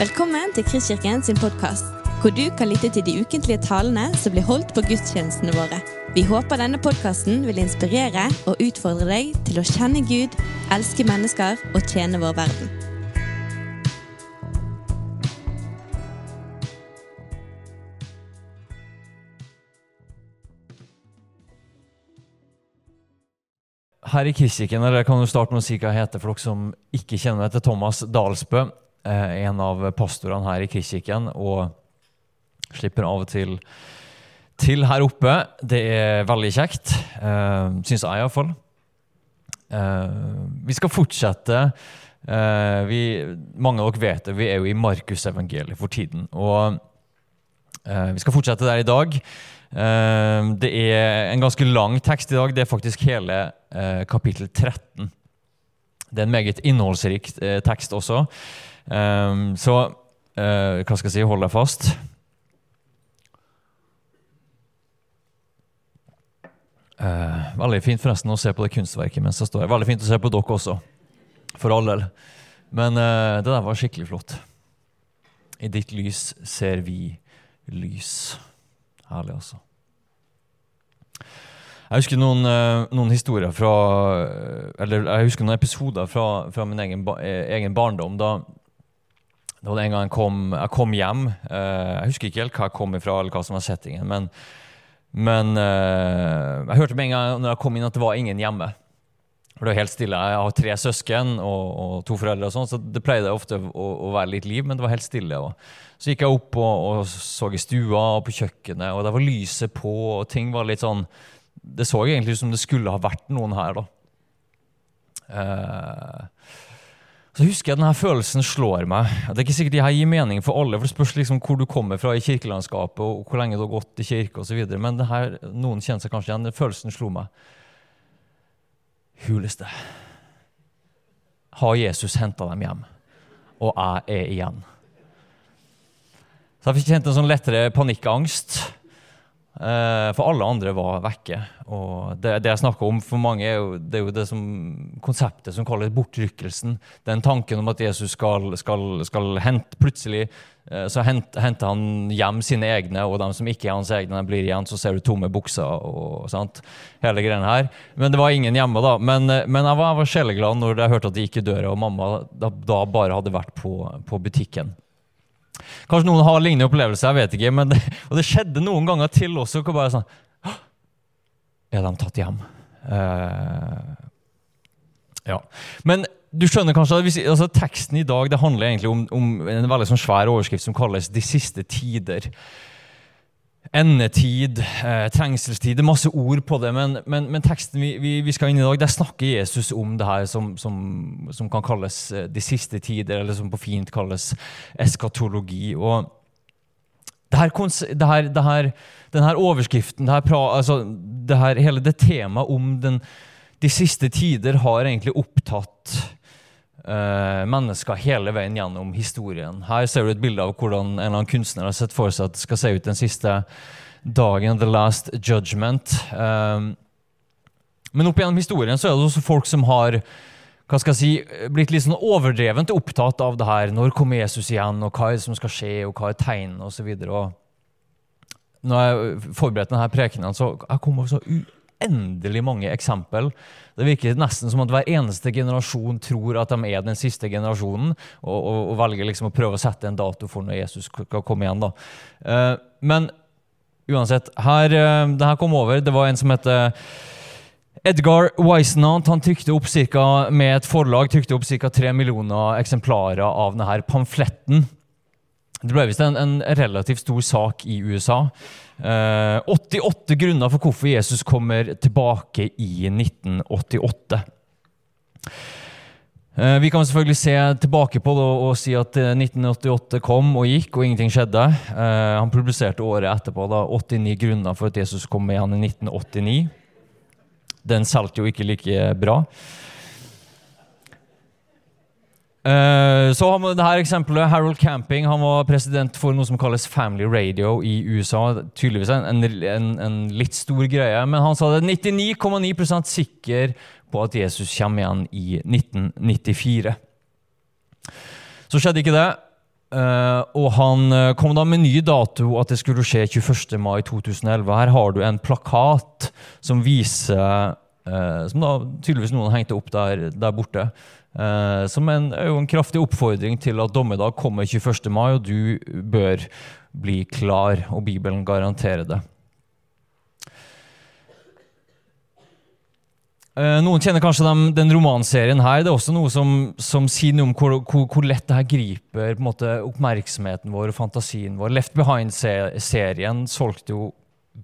Velkommen til Kristkirken sin podkast, hvor du kan lytte til de ukentlige talene som blir holdt på gudstjenestene våre. Vi håper denne podkasten vil inspirere og utfordre deg til å kjenne Gud, elske mennesker og tjene vår verden. Her i Kristkirken, kan jo starte med å si hva jeg heter for dere som ikke kjenner meg, til Thomas Dalsbø. Eh, En av pastorene her i Kristkirken, og slipper av og til til her oppe. Det er veldig kjekt, uh, syns jeg iallfall. Uh, vi skal fortsette Uh, vi, Mange av dere vet det, vi er jo i Markusevangeliet for tiden. Og uh, vi skal fortsette der i dag. Eh, det er en ganske lang tekst i dag. Det er faktisk hele eh, kapittel 13. Det er en meget innholdsrik eh, tekst også. Eh, så uh, hva skal jeg si? Hold deg fast. Uh, veldig fint forresten å se på det kunstverket mens jeg står her. Veldig fint å se på dere også, for all del. Men uh, det der var skikkelig flott. I ditt lys ser vi lys. Herlig, altså. Jeg husker noen, noen historier fra Eller jeg husker noen episoder fra, fra min egen, egen barndom. Da, da var det en gang jeg kom, jeg kom hjem. Eh, jeg husker ikke helt hva jeg kom ifra, eller hva som var settingen. Men, men eh, jeg hørte med en gang når jeg kom inn, at det var ingen hjemme. For det var helt stille. Jeg har tre søsken og, og to foreldre, og sånn, så det pleide ofte å, å være litt liv, men det var helt stille. Og så gikk jeg opp og, og så i stua og på kjøkkenet, og der var lyset på, og ting var litt sånn Det så egentlig ut som det skulle ha vært noen her, da. Eh, så husker jeg denne følelsen slår meg. Det er ikke sikkert det her gir mening for alle, for det spørs liksom hvor du kommer fra i kirkelandskapet, og hvor lenge du har gått i kirke osv., men det her, noen kjenner seg kanskje igjen. Den følelsen slo meg. Huleste. Har Jesus henta dem hjem, og jeg er igjen? Så jeg fikk kjent en sånn lettere panikkangst. Eh, for alle andre var vekke. Og det, det jeg snakker om for mange, er jo det, er jo det som, konseptet som kalles bortrykkelsen. Den tanken om at Jesus skal, skal, skal hente Plutselig eh, så henter henter han hjem sine egne, og de som ikke er hans egne, blir igjen. Så ser du tomme bukser og sant? hele greia her. Men det var ingen hjemme, da. Men, eh, men jeg var, jeg var sjeleglad når jeg hørte at de gikk i døra, og mamma da, da bare hadde vært på, på butikken. Kanskje noen har lignende opplevelser, jeg vet ikke. Det, og det skjedde noen ganger til også. hvor bare sånn, Er de tatt hjem? Uh, ja. Men du skjønner kanskje at hvis, altså, teksten i dag det handler egentlig om, om en veldig sånn svær overskrift som kalles 'De siste tider'. Endetid, eh, trengselstid, det er masse ord på det. Men, men, men teksten vi, vi, vi, skal inn i dag, der snakker Jesus om det her som, som, som, kan kalles eh, de siste tider, eller som på fint kalles eskatologi. Og det her, det her, det her, den her overskriften, det her, altså, det her, hele det temaet om den, de siste tider har egentlig opptatt mennesker hele veien gjennom historien. Her ser du et bilde av hvordan en eller annen kunstner har sett for seg at det skal se ut den siste dagen, the last judgment. Uh, men opp gjennom historien så er det også folk som har hva skal jeg si, blitt litt sånn overdrevent opptatt av det her. Når kommer Jesus igjen, og hva er det som skal skje, og hva er tegnene, osv. Når jeg forberedte denne prekenen, så jeg kom så uendelig mange eksempel. Det virker nesten som at hver eneste generasjon tror at de er den siste generasjonen, og, og, og velger liksom å prøve å sette en dato for når Jesus skal komme igjen. da. Uh, men uansett, her, uh, det her kom over. Det var en som heter Edgar Wisenant han trykte opp cirka, med et forlag trykte opp ca. tre millioner eksemplarer av denne pamfletten. Det ble visst en, en, relativt stor sak i USA. Eh, 88 grunner for hvorfor Jesus kommer tilbake i 1988. Eh, vi kan selvfølgelig se tilbake på det og, si at 1988 kom og gikk, og ingenting skjedde. Eh, han publiserte året etterpå da, 89 grunner for at Jesus kom igjen i 1989. Den solgte jo ikke like bra. Uh, så har vi det her eksempelet. Harold Camping han var president for noe som kalles Family Radio i USA. Tydeligvis en, en, en litt stor greie, men han sa det 99,9% sikker på at Jesus kommer igjen i 1994. Så skjedde ikke det. Uh, og han uh, kom da med ny dato, at det skulle skje 21. mai 2011. Her har du en plakat som viser uh, Som da tydeligvis noen hengte opp der, der borte. Som en, er jo en kraftig oppfordring til at dommedag kommer 21. mai, og du bør bli klar. Og Bibelen garanterer det. Eh, noen kjenner kanskje den, den romanserien her. Det er også noe som, som sier noe om hvor, hvor, hvor, lett det her griper måte, oppmerksomheten vår og fantasien vår. Left Behind-serien solgte jo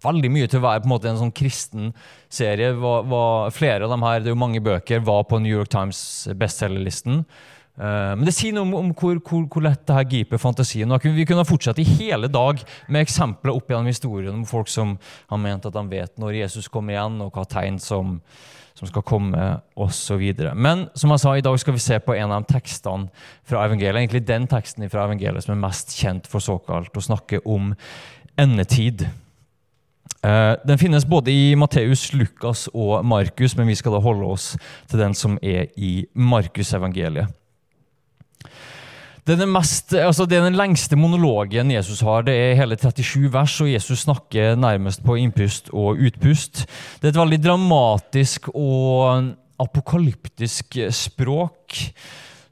veldig mye til å være på en måte en sånn kristen serie. Var, var, flere av dem her, det er jo mange bøker, var på New York Times bestselgerlisten. Uh, men det sier noe om, om hvor, hvor, hvor, lett det her griper fantasien. Vi kunne fortsatt i hele dag med eksempler opp gjennom historien om folk som har ment at de vet når Jesus kommer igjen, og hva tegn som som skal komme, osv. Men som jeg sa, i dag skal vi se på en av de tekstene fra evangeliet, egentlig den teksten fra evangeliet som er mest kjent for såkalt å snakke om endetid. Eh, den finnes både i Matteus, Lukas og Markus, men vi skal da holde oss til den som er i Markusevangeliet. Det altså det er den lengste monologen Jesus har. Det er hele 37 vers, og Jesus snakker nærmest på innpust og utpust. Det er et veldig dramatisk og apokalyptisk språk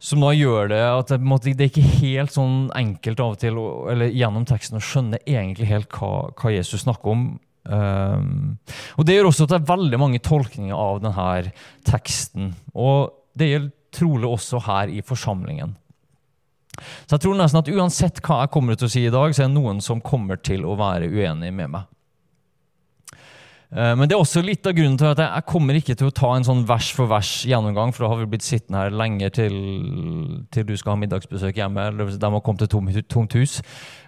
som da gjør det at det, det er ikke helt sånn enkelt av og til eller gjennom teksten å skjønne egentlig helt hva, hva Jesus snakker om. Um, og Det gjør også at det er veldig mange tolkninger av denne teksten. Og det gjelder trolig også her i forsamlingen. Så jeg tror nesten at uansett hva jeg kommer til å si i dag, så er det noen som kommer til å være uenig med meg. Eh, men det er også litt av grunnen til at jeg kommer ikke til å ta en sånn vers for vers gjennomgang, for da har vi blitt sittende her lenge til, til du skal ha middagsbesøk hjemme, eller de har kommet til tomt hus.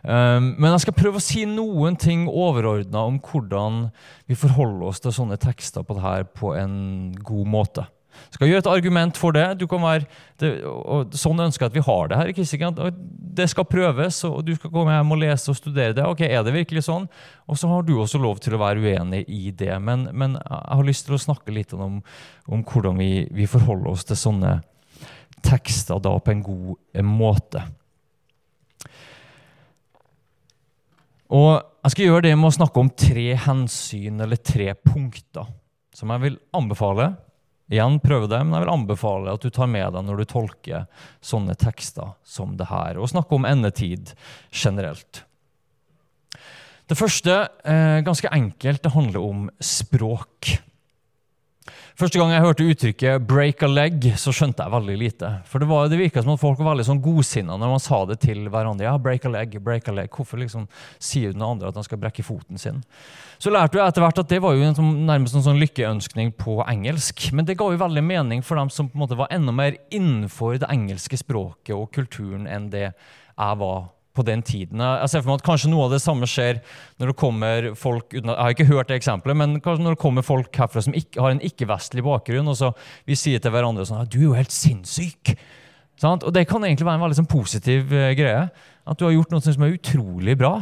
Eh, men jeg skal prøve å si noen ting overordna om hvordan vi forholder oss til sånne tekster på det her på en god måte skal gjøre et argument for det. Være, det og sånn ønsker jeg at vi har det her. Kristian. Det skal prøves, og du skal komme hjem og lese og studere det. Ok, Er det virkelig sånn? Og så har du også lov til å være uenig i det. Men, men jeg har lyst til å snakke litt om, om hvordan vi, vi, forholder oss til sånne tekster da på en god måte. Og Jeg skal gjøre det med å snakke om tre hensyn, eller tre punkter, som jeg vil anbefale Igjen, prøv det, men jeg vil anbefale at du tar med deg når du tolker sånne tekster som det her, og snakker om endetid generelt. Det første, eh, ganske enkelt, det handler om språk. Første gang jeg hørte uttrykket 'break a leg', så skjønte jeg veldig lite. For det, var, det virka som at folk var veldig sånn godsinna når man sa det til hverandre. ja, break a leg, break a leg. Hvorfor liksom sier den andre at han skal brekke foten sin? Så lærte jeg etter hvert at det var jo en sånn, nærmest en sånn lykkeønskning på engelsk. Men det ga jo veldig mening for dem som på en måte var enda mer innenfor det engelske språket og kulturen enn det jeg var på den tiden. Jeg ser for meg at kanskje noe av det samme skjer når det kommer folk Jeg har ikke hørt det eksempelet, men kanskje når det kommer folk herfra som ikke, har en ikke-vestlig bakgrunn, og så vi sier til hverandre sånn Du er jo helt sinnssyk! Sånn? Og det kan egentlig være en veldig sånn, positiv uh, greie. At du har gjort noe som er utrolig bra.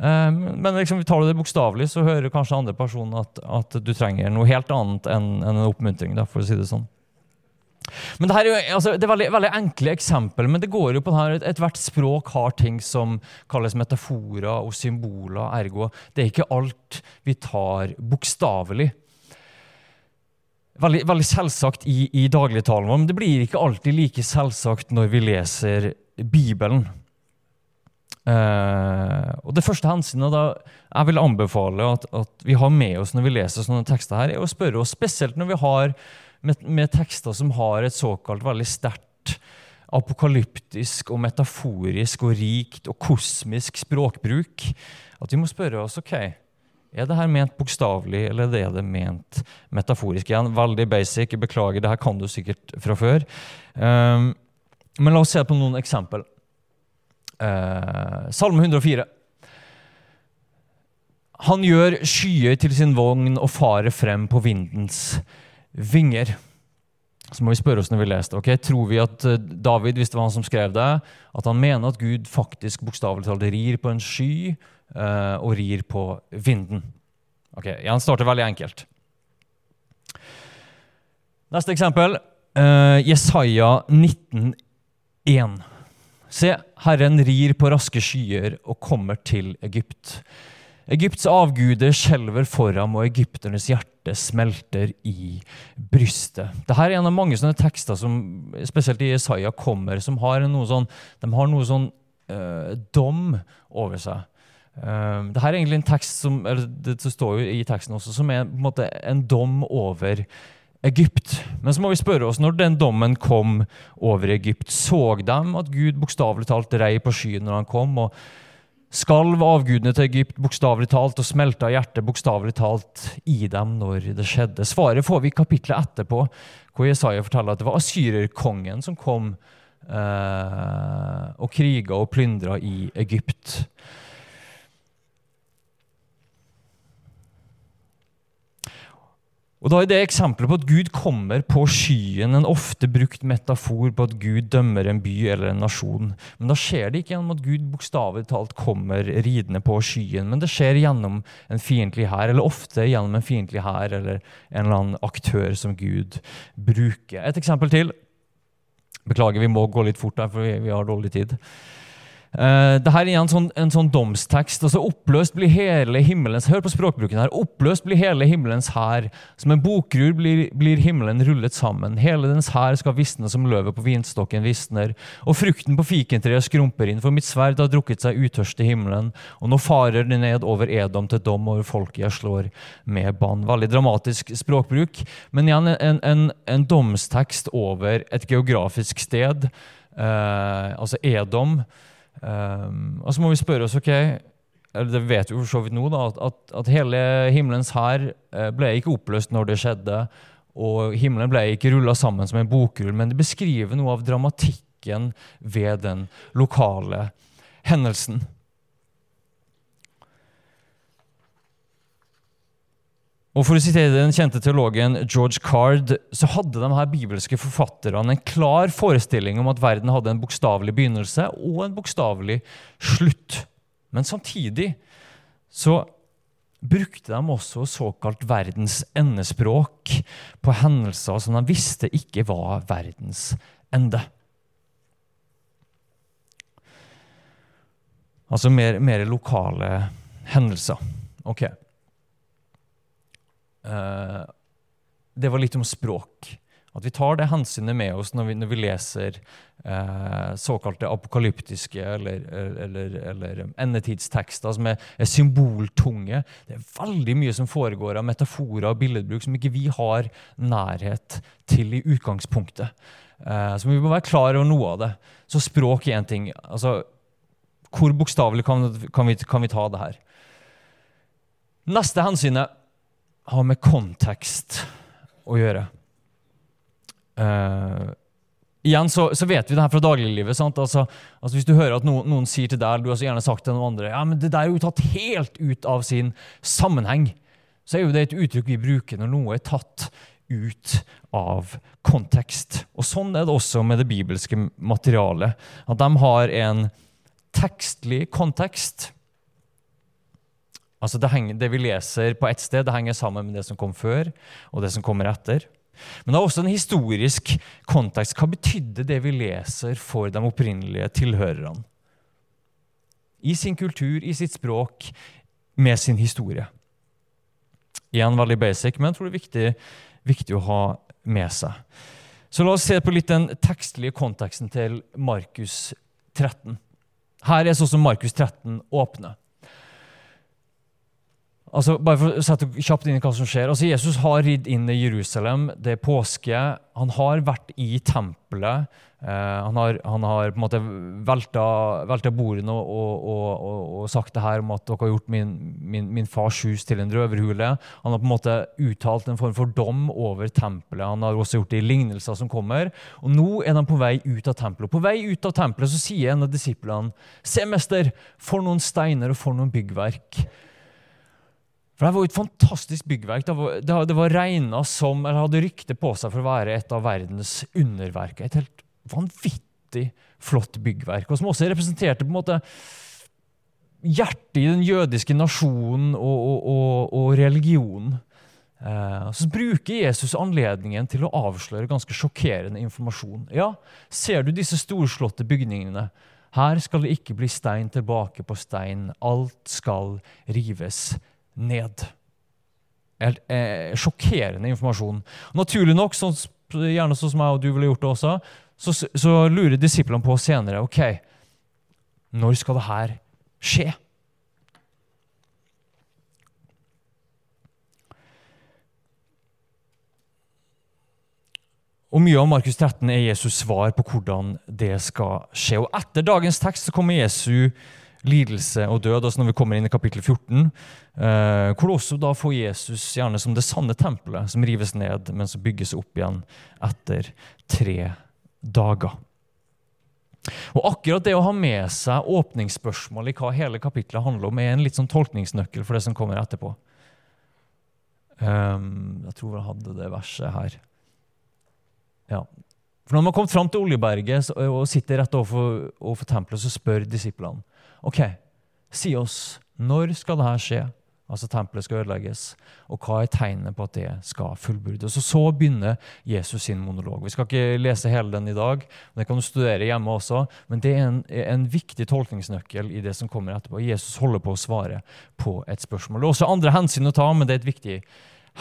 Um, men liksom, tar det bokstavelig, så hører kanskje andre personer at, at, du trenger noe helt annet enn, enn en oppmuntring. Da, for å si det sånn. Men det, er, jo, altså, det er veldig, veldig, enkle eksempel, men det går jo på at ethvert språk har ting som kalles metaforer og symboler. Ergo det er ikke alt vi tar bokstavelig. Veldig, veldig selvsagt i, i dagligtalen vår, men det blir ikke alltid like selvsagt når vi leser Bibelen. Uh, og Det første hensynet da jeg vil anbefale at, at, vi har med oss når vi leser sånne tekster, her, er å spørre oss, spesielt når vi har med, med tekster som har et såkalt veldig sterkt apokalyptisk og metaforisk og rikt og kosmisk språkbruk, at vi må spørre oss ok, er det her ment bokstavelig, eller er det ment metaforisk? Igjen, veldig basic. Beklager, det her kan du sikkert fra før. Um, men la oss se på noen eksempel. Uh, Salme 104. Han gjør skyer til sin vogn og farer frem på vindens vinger. Så må vi spørre oss når vi leser okay, Tror vi at eh, David, hvis det var han som skrev det, at han mener at Gud faktisk bokstavelig talt rir på en sky uh, og rir på vinden? Ok, Han starter veldig enkelt. Neste eksempel. Uh, Jesaja 19,1. Se, Herren rir på raske skyer og kommer til Egypt. Egypts avguder skjelver for ham, og egypternes hjerte smelter i brystet. Dette er en av mange sånne tekster som spesielt i Isaiah kommer, som har noe sånn, de har noe sånn uh, dom over seg. Uh, Dette er egentlig en tekst som eller det står jo i teksten også, som er på en, måte, en dom over Egypt. Men så må vi spørre oss, når den dommen kom over Egypt, så de at Gud bokstavelig talt rei på skyen når han kom? og skalv avgudene til Egypt bokstavelig talt og smelta hjertet bokstavelig talt i dem når det skjedde. Svaret får vi i kapitlet etterpå, hvor Jesaja forteller at det var asyrerkongen som kom eh, og kriga og plyndra i Egypt. Og da er det eksempelet på at Gud kommer på skyen, en ofte brukt metafor på at Gud dømmer en by eller en nasjon. Men da skjer det ikke gjennom at Gud bokstavelig talt kommer ridende på skyen, men det skjer gjennom en fiendtlig hær, eller ofte gjennom en fiendtlig hær eller en eller annen aktør som Gud bruker. Et eksempel til. Beklager, vi må gå litt fort her, for vi, vi har dårlig tid. Uh, det her er en sånn, en sånn domstekst. altså Oppløst blir hele himmelens Hør på språkbruken her. Oppløst blir hele himmelens hær. Som en bokrur blir, blir, himmelen rullet sammen. Hele dens hær skal visne som løvet på vinstokken visner. Og frukten på fikentreet skrumper inn, for mitt sverd har drukket seg utørst i himmelen. Og nå farer det ned over Edom til dom over folket jeg slår med bann. Veldig dramatisk språkbruk, men igjen en, en, en domstekst over et geografisk sted. Uh, altså Edom. Um, og så må vi spørre oss ok, det vet vi for så vidt nå, da, at, at hele himmelens hær eh, ble ikke oppløst når det skjedde. Og himmelen ble ikke rulla sammen som en bokrull, men det beskriver noe av dramatikken ved den lokale hendelsen. Og For å sitere den kjente teologen George Card, så hadde de her bibelske forfatterne en klar forestilling om at verden hadde en bokstavelig begynnelse og en bokstavelig slutt. Men samtidig så brukte de også såkalt verdens endespråk på hendelser som de visste ikke var verdens ende. Altså mer, mer lokale hendelser. Ok. Eh, det var litt om språk. At vi tar det hensynet med oss når vi, når vi leser eh, såkalte apokalyptiske eller, eller, eller, endetidstekster som er, er, symboltunge. Det er veldig mye som foregår av metaforer og billedbruk som ikke vi har nærhet til i utgangspunktet. Eh, så vi må være klar over noe av det. Så språk er én ting. Altså, hvor bokstavelig kan, kan, kan, vi ta det her? Neste hensynet har med kontekst å gjøre. Uh, igjen så, så, vet vi det her fra dagliglivet. Altså, altså hvis du hører at noen, noen, sier til deg, du har så gjerne sagt til noen andre ja, men det der er jo tatt helt ut av sin sammenheng, så er jo det et uttrykk vi bruker når noe er tatt ut av kontekst. Og Sånn er det også med det bibelske materialet. At de har en tekstlig kontekst Altså det, henger, det, vi leser på ett sted, det henger sammen med det som kom før, og det som kommer etter. Men det er også en historisk kontekst. Hva betydde det vi leser for de opprinnelige tilhørerne? I sin kultur, i sitt språk, med sin historie. Igjen veldig basic, men jeg tror det er viktig, viktig å ha med seg. Så la oss se på litt den tekstlige konteksten til Markus 13. Her er sånn som Markus 13 åpner. Altså, bare for å sette kjapt inn i hva som skjer. Altså, Jesus har ridd inn i Jerusalem. Det er påske. Han har vært i tempelet. Eh, han, har, han, har, på en måte velta, velta bordene og, og, og, og, sagt det her om at dere har gjort min, min, min, fars hus til en røverhule. Han har på en måte uttalt en form for dom over tempelet. Han har også gjort det i lignelser som kommer. Og nå er de på vei ut av tempelet. På vei ut av tempelet så sier en av disiplene Se, mester, for noen steiner og for noen byggverk. For Det var et fantastisk byggverk. Det var, det, var regna som, eller hadde rykte på seg for å være et av verdens underverk. Et helt vanvittig flott byggverk, og som også representerte på en måte hjertet i den jødiske nasjonen og, og, og, og religionen. Eh, så bruker Jesus anledningen til å avsløre ganske sjokkerende informasjon. Ja, Ser du disse storslåtte bygningene? Her skal det ikke bli stein tilbake på stein. Alt skal rives ned. Helt, eh, sjokkerende informasjon. Naturlig nok, sånn, gjerne sånn som jeg og du ville gjort det også, så, så lurer disiplene på senere ok, når skal det her skje? Og Mye av Markus 13 er Jesus' svar på hvordan det skal skje. Og Etter dagens tekst så kommer Jesu lidelse og død, altså når vi kommer inn i kapittel 14, eh, hvor også da får Jesus gjerne som det sanne tempelet, som rives ned, men som bygges opp igjen etter tre dager. Og akkurat det å ha med seg åpningsspørsmål i hva hele kapittelet handler om, er en litt sånn tolkningsnøkkel for det som kommer etterpå. Um, jeg tror jeg hadde det verset her. Ja. For Når man kommet fram til Oljeberget og sitter rett overfor, overfor tempelet, så spør disiplene ok, si oss når skal dette skje, altså tempelet skal ødelegges, og hva er tegnet på at det skal fullbyrdes? Og Så begynner Jesus sin monolog. Vi skal ikke lese hele den i dag, det kan du studere hjemme også, men det er en, en viktig tolkningsnøkkel i det som kommer etterpå. Jesus holder på å svare på et spørsmål. Det er også andre hensyn å ta, men det er et viktig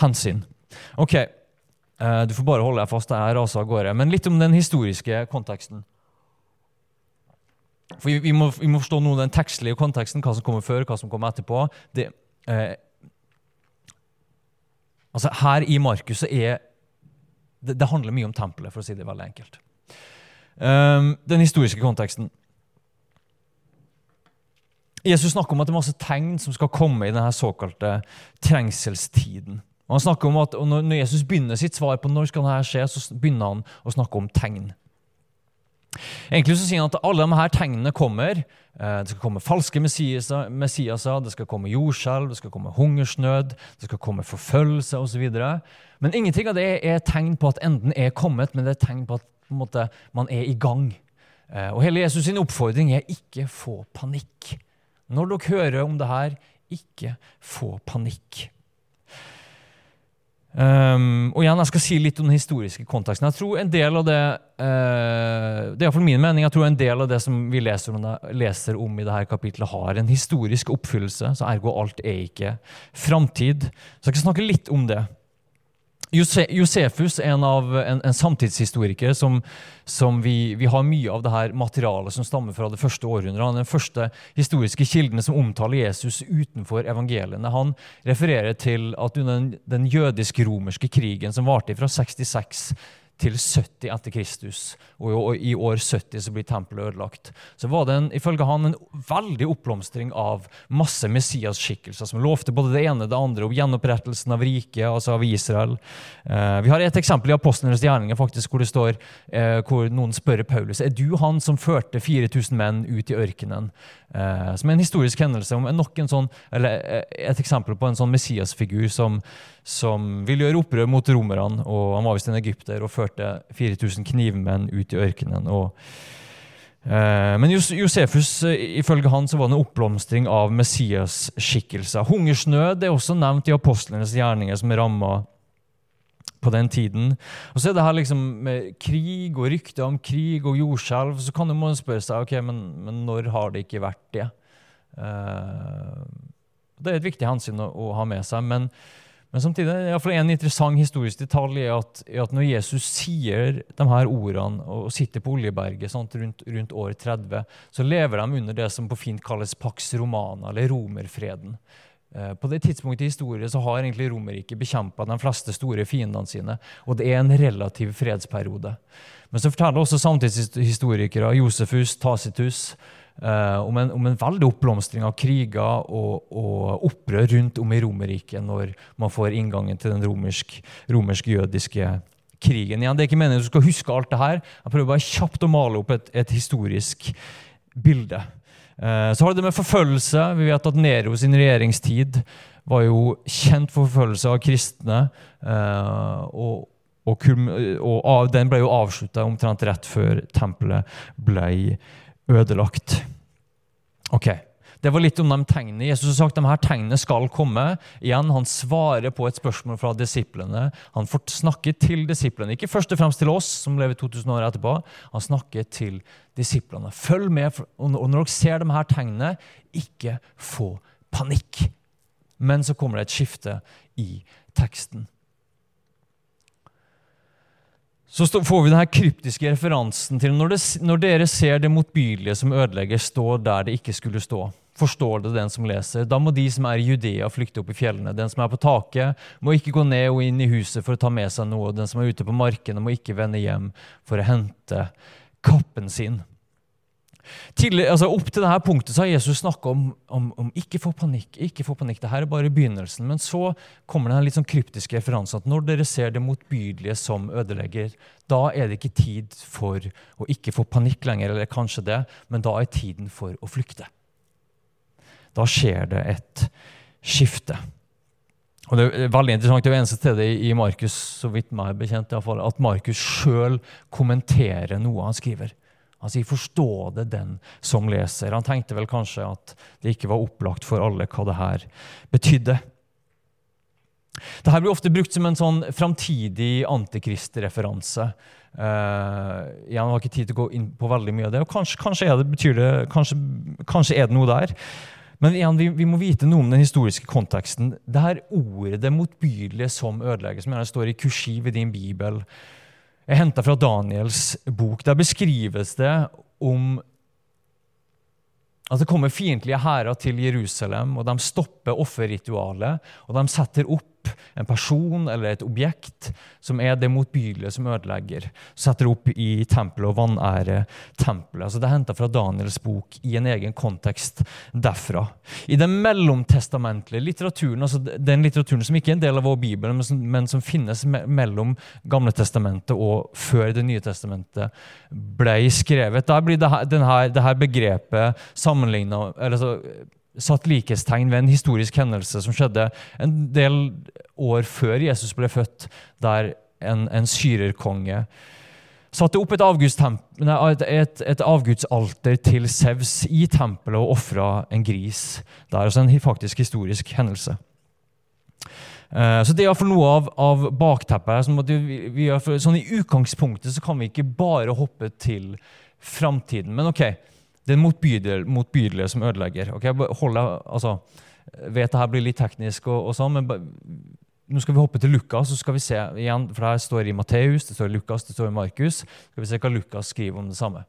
hensyn. Ok, du får bare holde deg fast. Jeg raser av gårde. Men litt om den historiske konteksten. For vi, må, vi må, forstå noe den tekstlige konteksten, hva som kommer før, hva som kommer etterpå. Det, eh, altså Her i Markus er det, det, handler mye om tempelet, for å si det veldig enkelt. Um, den historiske konteksten. Jesus snakker om at det er masse tegn som skal komme i denne såkalte trengselstiden. Og han snakker om at Når Jesus begynner sitt svar på når skal dette skje, så begynner han å snakke om tegn. Egentlig så sier han at alle de her tegnene kommer. Eh, det skal komme falske messiaser, det skal komme jordskjelv, det skal komme hungersnød, det skal komme forfølgelse osv. Men ingenting av det er tegn på at enden er kommet, men det er tegn på at på måte, man er i gang. Eh, og Hele Jesus' sin oppfordring er ikke få panikk. Når dere hører om det her, ikke få panikk. Um, og igjen, Jeg skal si litt om den historiske konteksten. Jeg tror en del av Det uh, det er for min mening, jeg tror en del av det som vi leser om, leser om i dette kapitlet, har en historisk oppfyllelse. så Ergo alt er ikke framtid. Så jeg skal snakke litt om det. Josefus er en, av, en, en samtidshistoriker som, som vi, vi, har mye av det her materialet som stammer fra det første århundret. Han er den første historiske kildene som omtaler Jesus utenfor evangeliene. Han refererer til at under den, den jødisk-romerske krigen som varte fra 66 til 70 etter Kristus. Og i år 70 så blir tempelet ødelagt. Så var det en, ifølge han en veldig oppblomstring av masse Messias-skikkelser som lovte både det ene og det andre om gjenopprettelsen av riket, altså av Israel. Eh, vi har et eksempel i Apostlenes gjerninger faktisk, hvor det står eh, hvor noen spør Paulus er du han som førte 4000 menn ut i ørkenen. Eh, som er en historisk hendelse om nok en sånn, eller eh, et eksempel på en sånn Messias-figur som, som vil gjøre opprør mot romerne. og Han var visst en egypter og førte 4000 knivmenn ut i ørkenen. og eh, men Josefus, ifølge han, så var det en oppblomstring av Messias-skikkelser. Hungersnød er også nevnt i apostlenes gjerninger som ramma på den tiden. Og så er det her liksom med krig og rykter om krig og jordskjelv. Så kan man spørre seg ok, men, men når har det ikke vært det? Uh, det er et viktig hensyn å, å ha med seg. Men, men samtidig er en interessant historisk detalj er at, er at, når Jesus sier de her ordene og sitter på Oljeberget sant, rundt, rundt, år 30, så lever de under det som på fint kalles Pax Romana, eller romerfreden. Eh, på det tidspunktet i historien så har egentlig Romerriket bekjempa de fleste store fiendene sine. Og det er en relativ fredsperiode. Men så forteller også samtidshistorikere, Josefus, Tacitus, eh, om, en, om, en, veldig oppblomstring av kriger og, og opprør rundt om i Romerriket når man får inngangen til den romersk-jødiske romersk krigen. Igjen, det er ikke meningen du skal huske alt det her. Jeg prøver bare kjapt å male opp et, et historisk bilde. Eh, så har det med forfølgelse. Vi vet at Nero sin regjeringstid var jo kjent for forfølgelse av kristne. Eh, og, og, og den ble jo avslutta omtrent rett før tempelet ble ødelagt. Ok, Det var litt om de tegnene. Jesus har sagt at de her tegnene skal komme. Igjen, Han svarer på et spørsmål fra disiplene. Han får snakke til disiplene. Ikke først og fremst til oss, som lever 2000 år etterpå. Han snakker til disiplene. Følg med, og når dere ser de her tegnene, ikke få panikk. Men så kommer det et skifte i teksten. Så får vi denne kryptiske referansen til når, det, når dere ser det motbydelige som ødelegger, stå der det ikke skulle stå. Forstår det den som leser. Da må de som er i Judea, flykte opp i fjellene. Den som er på taket, må ikke gå ned og inn i huset for å ta med seg noe. Den som er ute på markene, må ikke vende hjem for å hente kappen sin. Tidlig, altså opp til dette punktet så har Jesus snakka om, om, om, ikke få panikk. ikke få panikk, Dette er bare begynnelsen. Men så kommer den litt sånn kryptiske referansen at når dere ser det motbydelige som ødelegger, da er det ikke tid for å ikke få panikk lenger, eller kanskje det, men da er tiden for å flykte. Da skjer det et skifte. Og Det er veldig interessant, det er eneste stedet i Markus så vidt meg bekjent, i fall, at Markus sjøl kommenterer noe han skriver. Han sier 'forstå det, den som leser'. Han tenkte vel kanskje at det ikke var opplagt for alle hva det her betydde. Dette blir ofte brukt som en sånn framtidig antikristreferanse. Uh, jeg har ikke tid til å gå inn på veldig mye av det. og Kanskje, kanskje, er, det, det, kanskje, kanskje er, det, noe der. Men igjen, vi, vi, må vite noe om den historiske konteksten. Det her ordet 'det motbydelige som ødelegges, som står i kursiv i din bibel, er henta fra Daniels bok. Der beskrives det om at det kommer fiendtlige hærer til Jerusalem, og de stopper offerritualet. Og de setter opp en person eller et objekt som er det motbydelige som ødelegger. Setter opp i tempelet og vanærer tempelet. Altså det er henta fra Daniels bok i en egen kontekst derfra. I den mellomtestamentlige litteraturen, altså den litteraturen som ikke er en del av vår bibel, men som, men som finnes me mellom Gamle testamentet og før Det nye testamentet ble skrevet, der blir det her, denne, det her begrepet sammenligna satt likhetstegn ved en historisk hendelse som skjedde en del år før Jesus ble født, der en, en syrerkonge satte opp et, et, et, et avgudsalter til Sevs i tempelet og ofra en gris. Det er altså en faktisk historisk hendelse. Uh, så Det er iallfall noe av, av bakteppet. Sånn, vi, vi er, sånn I utgangspunktet så kan vi ikke bare hoppe til framtiden. Men ok, det er motbydelige, som ødelegger. Ok, holder, altså, vet det her blir litt teknisk, og, og sånn, men nå skal vi hoppe til Lukas, så skal vi se igjen, for det her står i Matteus, det står i Lukas, det står i Markus. Skal vi se hva Lukas skriver om det samme.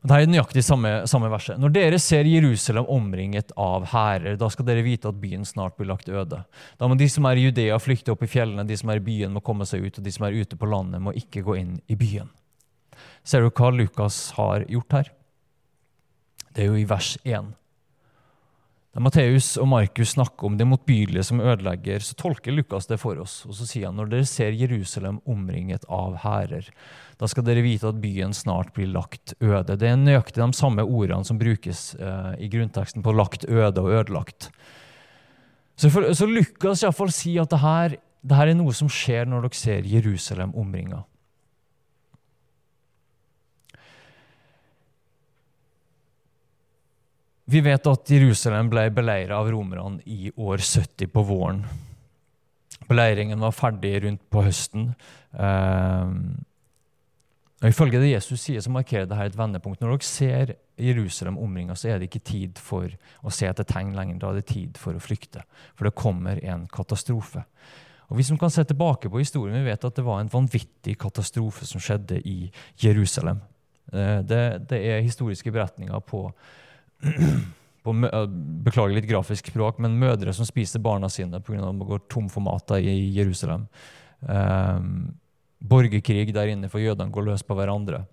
Det er nøyaktig samme, samme verset. Når dere ser Jerusalem omringet av hærer, da skal dere vite at byen snart blir lagt øde. Da må de som er i Judea, flykte opp i fjellene, de som er i byen, må komme seg ut, og de som er ute på landet, må ikke gå inn i byen. Ser du hva Lukas har gjort her? Det er jo i vers 1. Da Matteus og Markus snakker om det motbydelige som ødelegger, så tolker Lukas det for oss. Og så sier han når dere ser Jerusalem omringet av hærer, da skal dere vite at byen snart blir lagt øde. Det er nøyaktig de samme ordene som brukes eh, i grunnteksten på 'lagt øde' og 'ødelagt'. Så, for, så Lukas iallfall sier at det her, det her er noe som skjer når dere ser Jerusalem omringa. Vi vet at Jerusalem ble beleira av romerne i år 70 på våren. Beleiringen var ferdig rundt på høsten. Uh, og Ifølge det Jesus sier, så markerer dette et vendepunkt. Når dere ser Jerusalem omringa, så er det ikke tid for å se etter tegn lenger. Da er det tid for å flykte. For det kommer en katastrofe. Og Vi som kan se tilbake på historien, vi vet at det var en vanvittig katastrofe som skjedde i Jerusalem. Uh, det, det er historiske beretninger på på, Beklager litt grafisk språk, men mødre som spiser barna sine pga. at de går tom for mat i Jerusalem. Um, borgerkrig der inne, for jødene går løs på hverandre.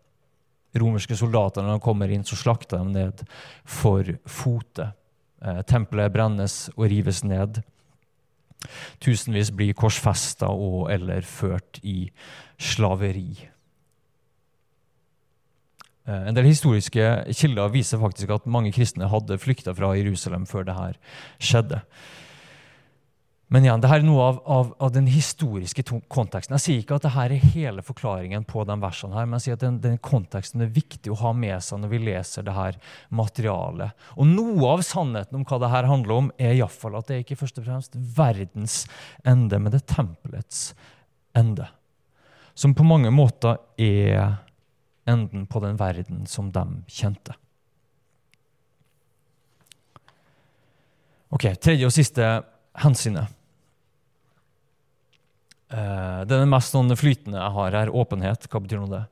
Romerske soldater når de kommer inn, så slakter de ned for fote. Uh, tempelet brennes og rives ned. Tusenvis blir korsfesta og eller ført i slaveri. Eh, en del historiske kilder viser faktisk at mange kristne hadde flykta fra Jerusalem før det her skjedde. Men igjen, det her er noe av, av, av, den historiske konteksten. Jeg sier ikke at dette er hele forklaringen på de versene, her, men jeg sier at den, den, konteksten er viktig å ha med seg når vi leser det her materialet. Og Noe av sannheten om hva det her handler om, er iallfall at det er ikke først og fremst verdens ende, men det er tempelets ende. Som på mange måter er enden på den verden som de kjente. Ok, Tredje og siste hensynet. Uh, det er det mest sånn flytende jeg har her. Åpenhet. Hva betyr nå det?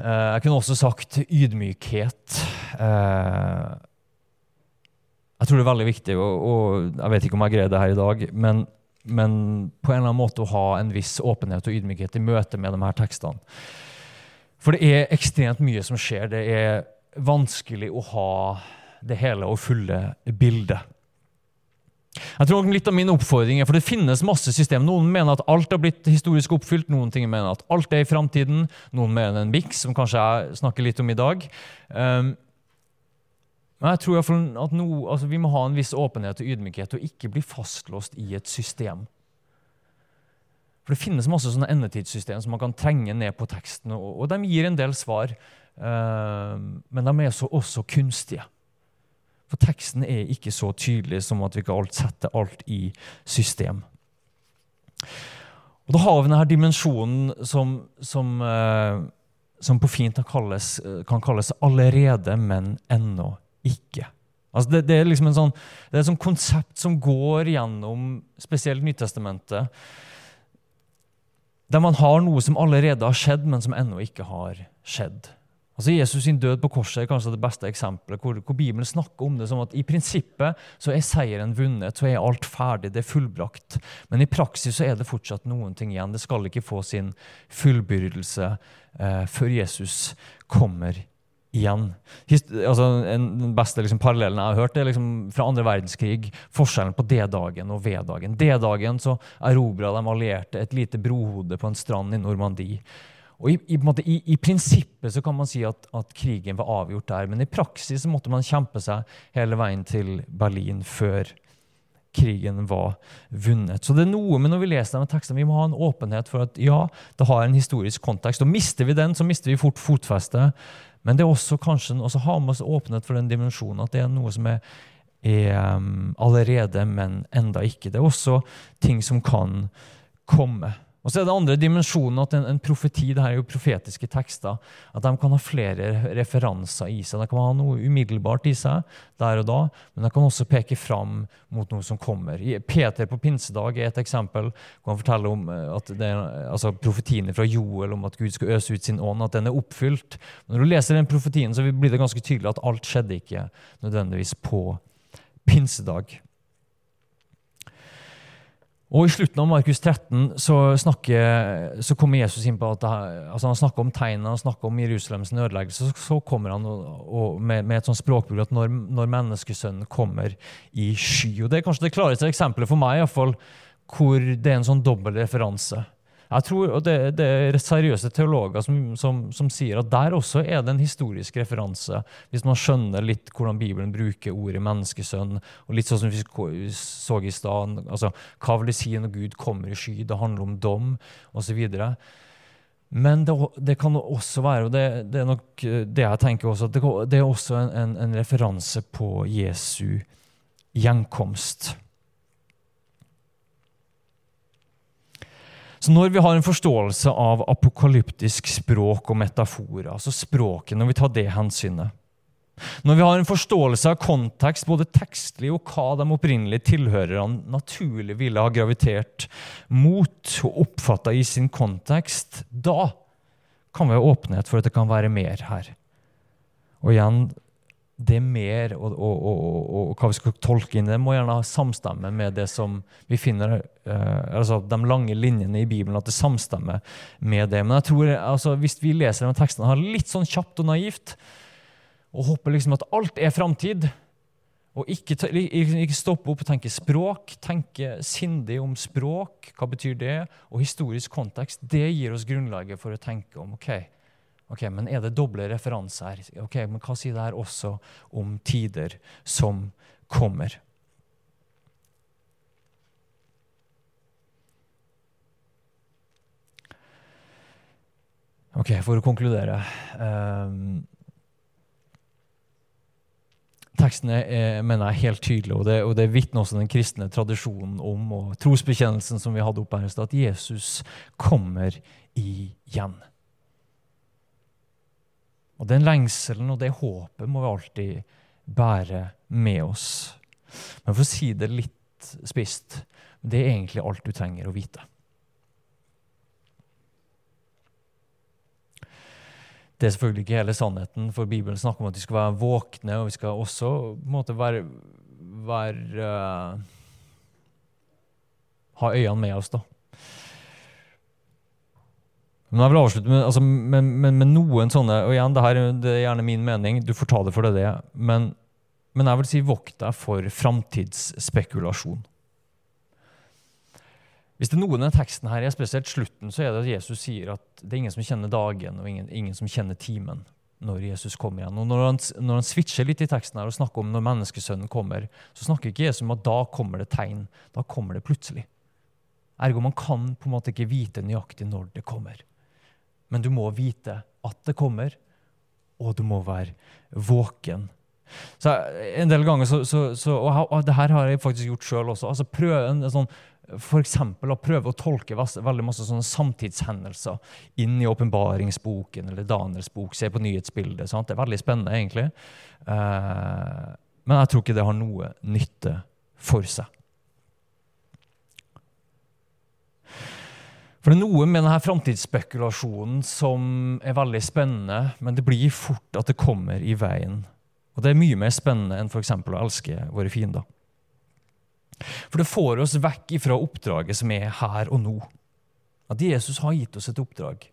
Uh, jeg kunne også sagt ydmykhet. Uh, jeg tror det er veldig viktig, og, og, jeg vet ikke om jeg greier det her i dag, men, men, på en eller annen måte å ha en viss åpenhet og ydmykhet i møte med de her tekstene. For det er ekstremt mye som skjer. Det er vanskelig å ha det hele og fulle bildet. Jeg tror litt av min oppfordring er, for Det finnes masse system. Noen mener at alt har blitt historisk oppfylt, noen ting mener at alt er i framtiden. Noen mener en miks, som kanskje jeg snakker litt om i dag. Um, men jeg tror at no, altså vi må ha en viss åpenhet og ydmykhet og ikke bli fastlåst i et system. For Det finnes masse sånne endetidssystem som man kan trenge ned på teksten, og, og de gir en del svar. Uh, men de er også, også kunstige. For teksten er ikke så tydelig som at vi kan sette alt i system. Og Da har vi denne dimensjonen som, som, uh, som på fint kan kalles, kan kalles 'allerede, men ennå ikke'. Altså det, det, er liksom sånn, det er et sånt konsept som går gjennom spesielt Nytestamentet, der man har noe som allerede har skjedd, men som ennå ikke har skjedd. Altså Jesus sin død på korset er kanskje det beste eksempelet, hvor, hvor, Bibelen snakker om det som at i prinsippet så er seieren vunnet, så er alt ferdig, det er fullbrakt. Men i praksis så er det fortsatt noen ting igjen. Det skal ikke få sin fullbyrdelse eh, før Jesus kommer igjen. Hist altså, den beste liksom, parallellen jeg har hørt, er liksom, fra andre verdenskrig. Forskjellen på D-dagen og V-dagen. D-dagen så erobra de allierte et lite brohode på en strand i Normandie. Og i, i, måte, i, i, prinsippet så kan man si at, at, krigen var avgjort der, men i praksis så måtte man kjempe seg hele veien til Berlin før krigen var vunnet. Så det er noe med når vi leser denne teksten, vi må ha en åpenhet for at ja, det har en historisk kontekst. Og mister vi den, så mister vi fort fotfestet. Men det er også kanskje også ha med oss åpenhet for den dimensjonen at det er noe som er, er um, allerede, men enda ikke. Det er også ting som kan komme. Og så er det andre dimensjonen at en, en, profeti det her er jo profetiske tekster, at de kan ha flere referanser i seg. De kan ha noe umiddelbart i seg der og da, men de kan også peke fram mot noe som kommer. Peter på pinsedag er et eksempel. kan fortelle om eh, at det altså Profetiene fra Joel om at Gud skal øse ut sin ånd, at den er oppfylt. Når du leser den profetien, så blir det ganske tydelig at alt skjedde ikke nødvendigvis på pinsedag. Og I slutten av Markus 13 så, snakker, så kommer Jesus inn på at altså han snakker om tegnene, han snakker om Jerusalems ødeleggelse. Så, kommer han og, og med, med, et sånt språkbruk at når, når menneskesønnen kommer i sky. Og Det er kanskje det klareste eksempelet for meg i hvert fall, hvor det er en sånn dobbel referanse. Jeg tror, og det, det er seriøse teologer som, som, som, sier at der også er det en historisk referanse, hvis man skjønner litt hvordan Bibelen bruker ordet menneskesønn. og litt sånn som vi så i stad, altså, Hva vil det si når Gud kommer i sky? Det handler om dom, osv. Men det, det, kan også være, og det, det, er nok det jeg tenker også, at det, det er også en, en, en referanse på Jesu gjenkomst. Så når vi har en forståelse av apokalyptisk språk og metaforer, altså språket, når vi tar det hensynet Når vi har en forståelse av kontekst, både tekstlig og hva de opprinnelige tilhørerne naturlig ville ha gravitert mot og oppfatta i sin kontekst, da kan vi ha åpenhet for at det kan være mer her. Og igjen, det er mer, og, og, og, og, hva vi skal tolke inn det, må gjerne ha samstemme med det som vi finner uh, altså De lange linjene i Bibelen, at det samstemmer med det. Men jeg tror, altså, hvis vi leser de tekstene her litt sånn kjapt og naivt, og håper liksom at alt er framtid, og ikke, ikke stoppe opp og tenke språk, tenke sindig om språk, hva betyr det, og historisk kontekst, det gir oss grunnlaget for å tenke om ok, Ok, Men er det doble referanser? Ok, men Hva sier det her også om tider som kommer? Ok, for å konkludere um, Teksten mener jeg, er helt tydelig, og det, og det vitner også den kristne tradisjonen om, og trosbekjennelsen som vi hadde oppe her at Jesus kommer igjen. Og Den lengselen og det håpet må vi alltid bære med oss. Men for å si det litt spist det er egentlig alt du trenger å vite. Det er selvfølgelig ikke hele sannheten, for Bibelen snakker om at vi skal være våkne, og vi skal også på en måte være, være uh, Ha øynene med oss, da. Men jeg vil avslutte med, altså, med, med, med, noen sånne Og igjen, det, her, det er gjerne min mening, du får ta det for det det er. Men, men jeg vil si vokt deg for framtidsspekulasjon. Hvis det er noen i teksten her, spesielt slutten, så er det at Jesus sier at det er ingen som kjenner dagen, og ingen, ingen som kjenner timen når Jesus kommer igjen. Og Når han, når han switcher litt i teksten her og snakker om når menneskesønnen kommer, så snakker ikke Jesus om at da kommer det tegn. Da kommer det plutselig. Ergo man kan på en måte ikke vite nøyaktig når det kommer. Men du må vite at det kommer, og du må være våken. Så En del ganger så, så, så Og det her har jeg faktisk gjort sjøl også. altså prøv en sånn f.eks. å prøve å tolke veldig masse sånne samtidshendelser inn i åpenbaringsboken eller Daniels bok. Se på nyhetsbildet. Sant? Det er veldig spennende, egentlig. Eh, men jeg tror ikke det har noe nytte for seg. For det er noe med denne framtidsspekulasjonen som er veldig spennende, men det blir fort at det kommer i veien. Og det er mye mer spennende enn f.eks. å elske våre fiender. For det får oss vekk ifra oppdraget som er her og nå. At Jesus har gitt oss et oppdrag.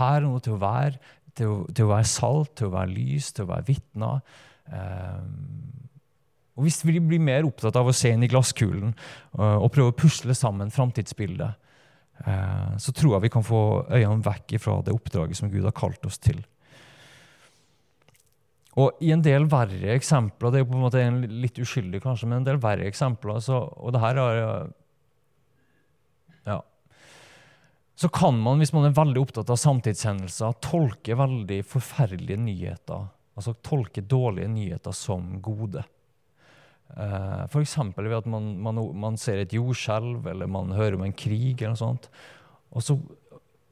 Her og nå til å være, til å, til å være salt, til å være lys, til å være vitner. Um, og Hvis vi blir mer opptatt av å se inn i glasskulen uh, og prøve å pusle sammen framtidsbildet, så tror jeg vi kan få øynene vekk fra det oppdraget som Gud har kalt oss til. Og i en del verre eksempler Det er jo på en måte en litt uskyldig, kanskje, men en del verre eksempler så, Og det her er Ja. Så kan man, hvis man er veldig opptatt av samtidshendelser, tolke veldig forferdelige nyheter. Altså tolke dårlige nyheter som gode. Uh, F.eks. ved at man, man, man, ser et jordskjelv eller man hører om en krig. eller noe sånt, Og så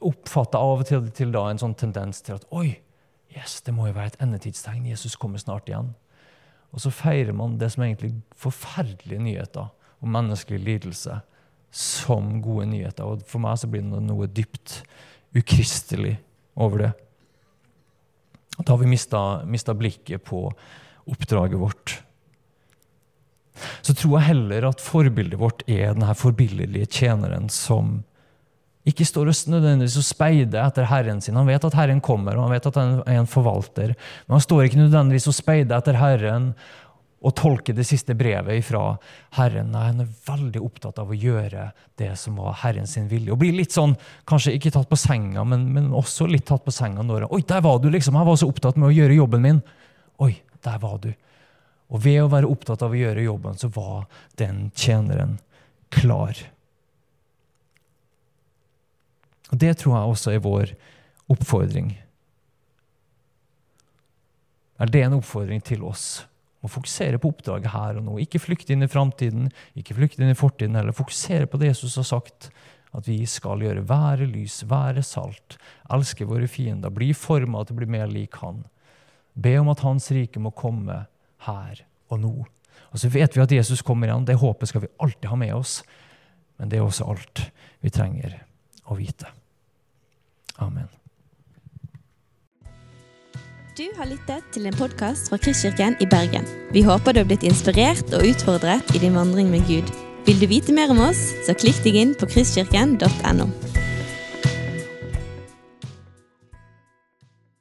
oppfatter jeg av og til, til da en sånn tendens til at oi, Yes, det må jo være et endetidstegn. Jesus kommer snart igjen. Og så feirer man det som er egentlig forferdelige nyheter om menneskelig lidelse som gode nyheter. Og for meg så blir det noe dypt ukristelig over det. Da har vi mista blikket på oppdraget vårt. Så tror jeg heller at forbildet vårt er denne forbilledlige tjeneren som ikke står og nødvendigvis og speider etter Herren sin. Han vet at Herren kommer, og han vet at han er en forvalter. Men han står ikke nødvendigvis og speider etter Herren og tolker det siste brevet fra Herren. Nei, han er veldig opptatt av å gjøre det som var Herren sin vilje. Og blir litt sånn, kanskje ikke tatt på senga, men, men også litt tatt på senga når Oi, der var du, liksom! Jeg var så opptatt med å gjøre jobben min. Oi, der var du. Og ved å være opptatt av å gjøre jobben, så var den tjeneren klar. Og Det tror jeg også er vår oppfordring. Er det en oppfordring til oss? Å fokusere på oppdraget her og nå. Ikke flykte inn i framtiden, ikke flykte inn i fortiden, eller fokusere på det Jesus har sagt. At vi skal gjøre være lys, være salt, elske våre fiender, bli forma til å bli mer lik Han. Be om at Hans rike må komme her og nå. Og så vet vi at Jesus kommer igjen. Det håpet skal vi alltid ha med oss. Men det er også alt vi trenger å vite. Amen. Du har lyttet til en podkast fra Kristkirken i Bergen. Vi håper du har blitt inspirert og utfordret i din vandring med Gud. Vil du vite mer om oss, så klikk deg inn på kristkirken.no.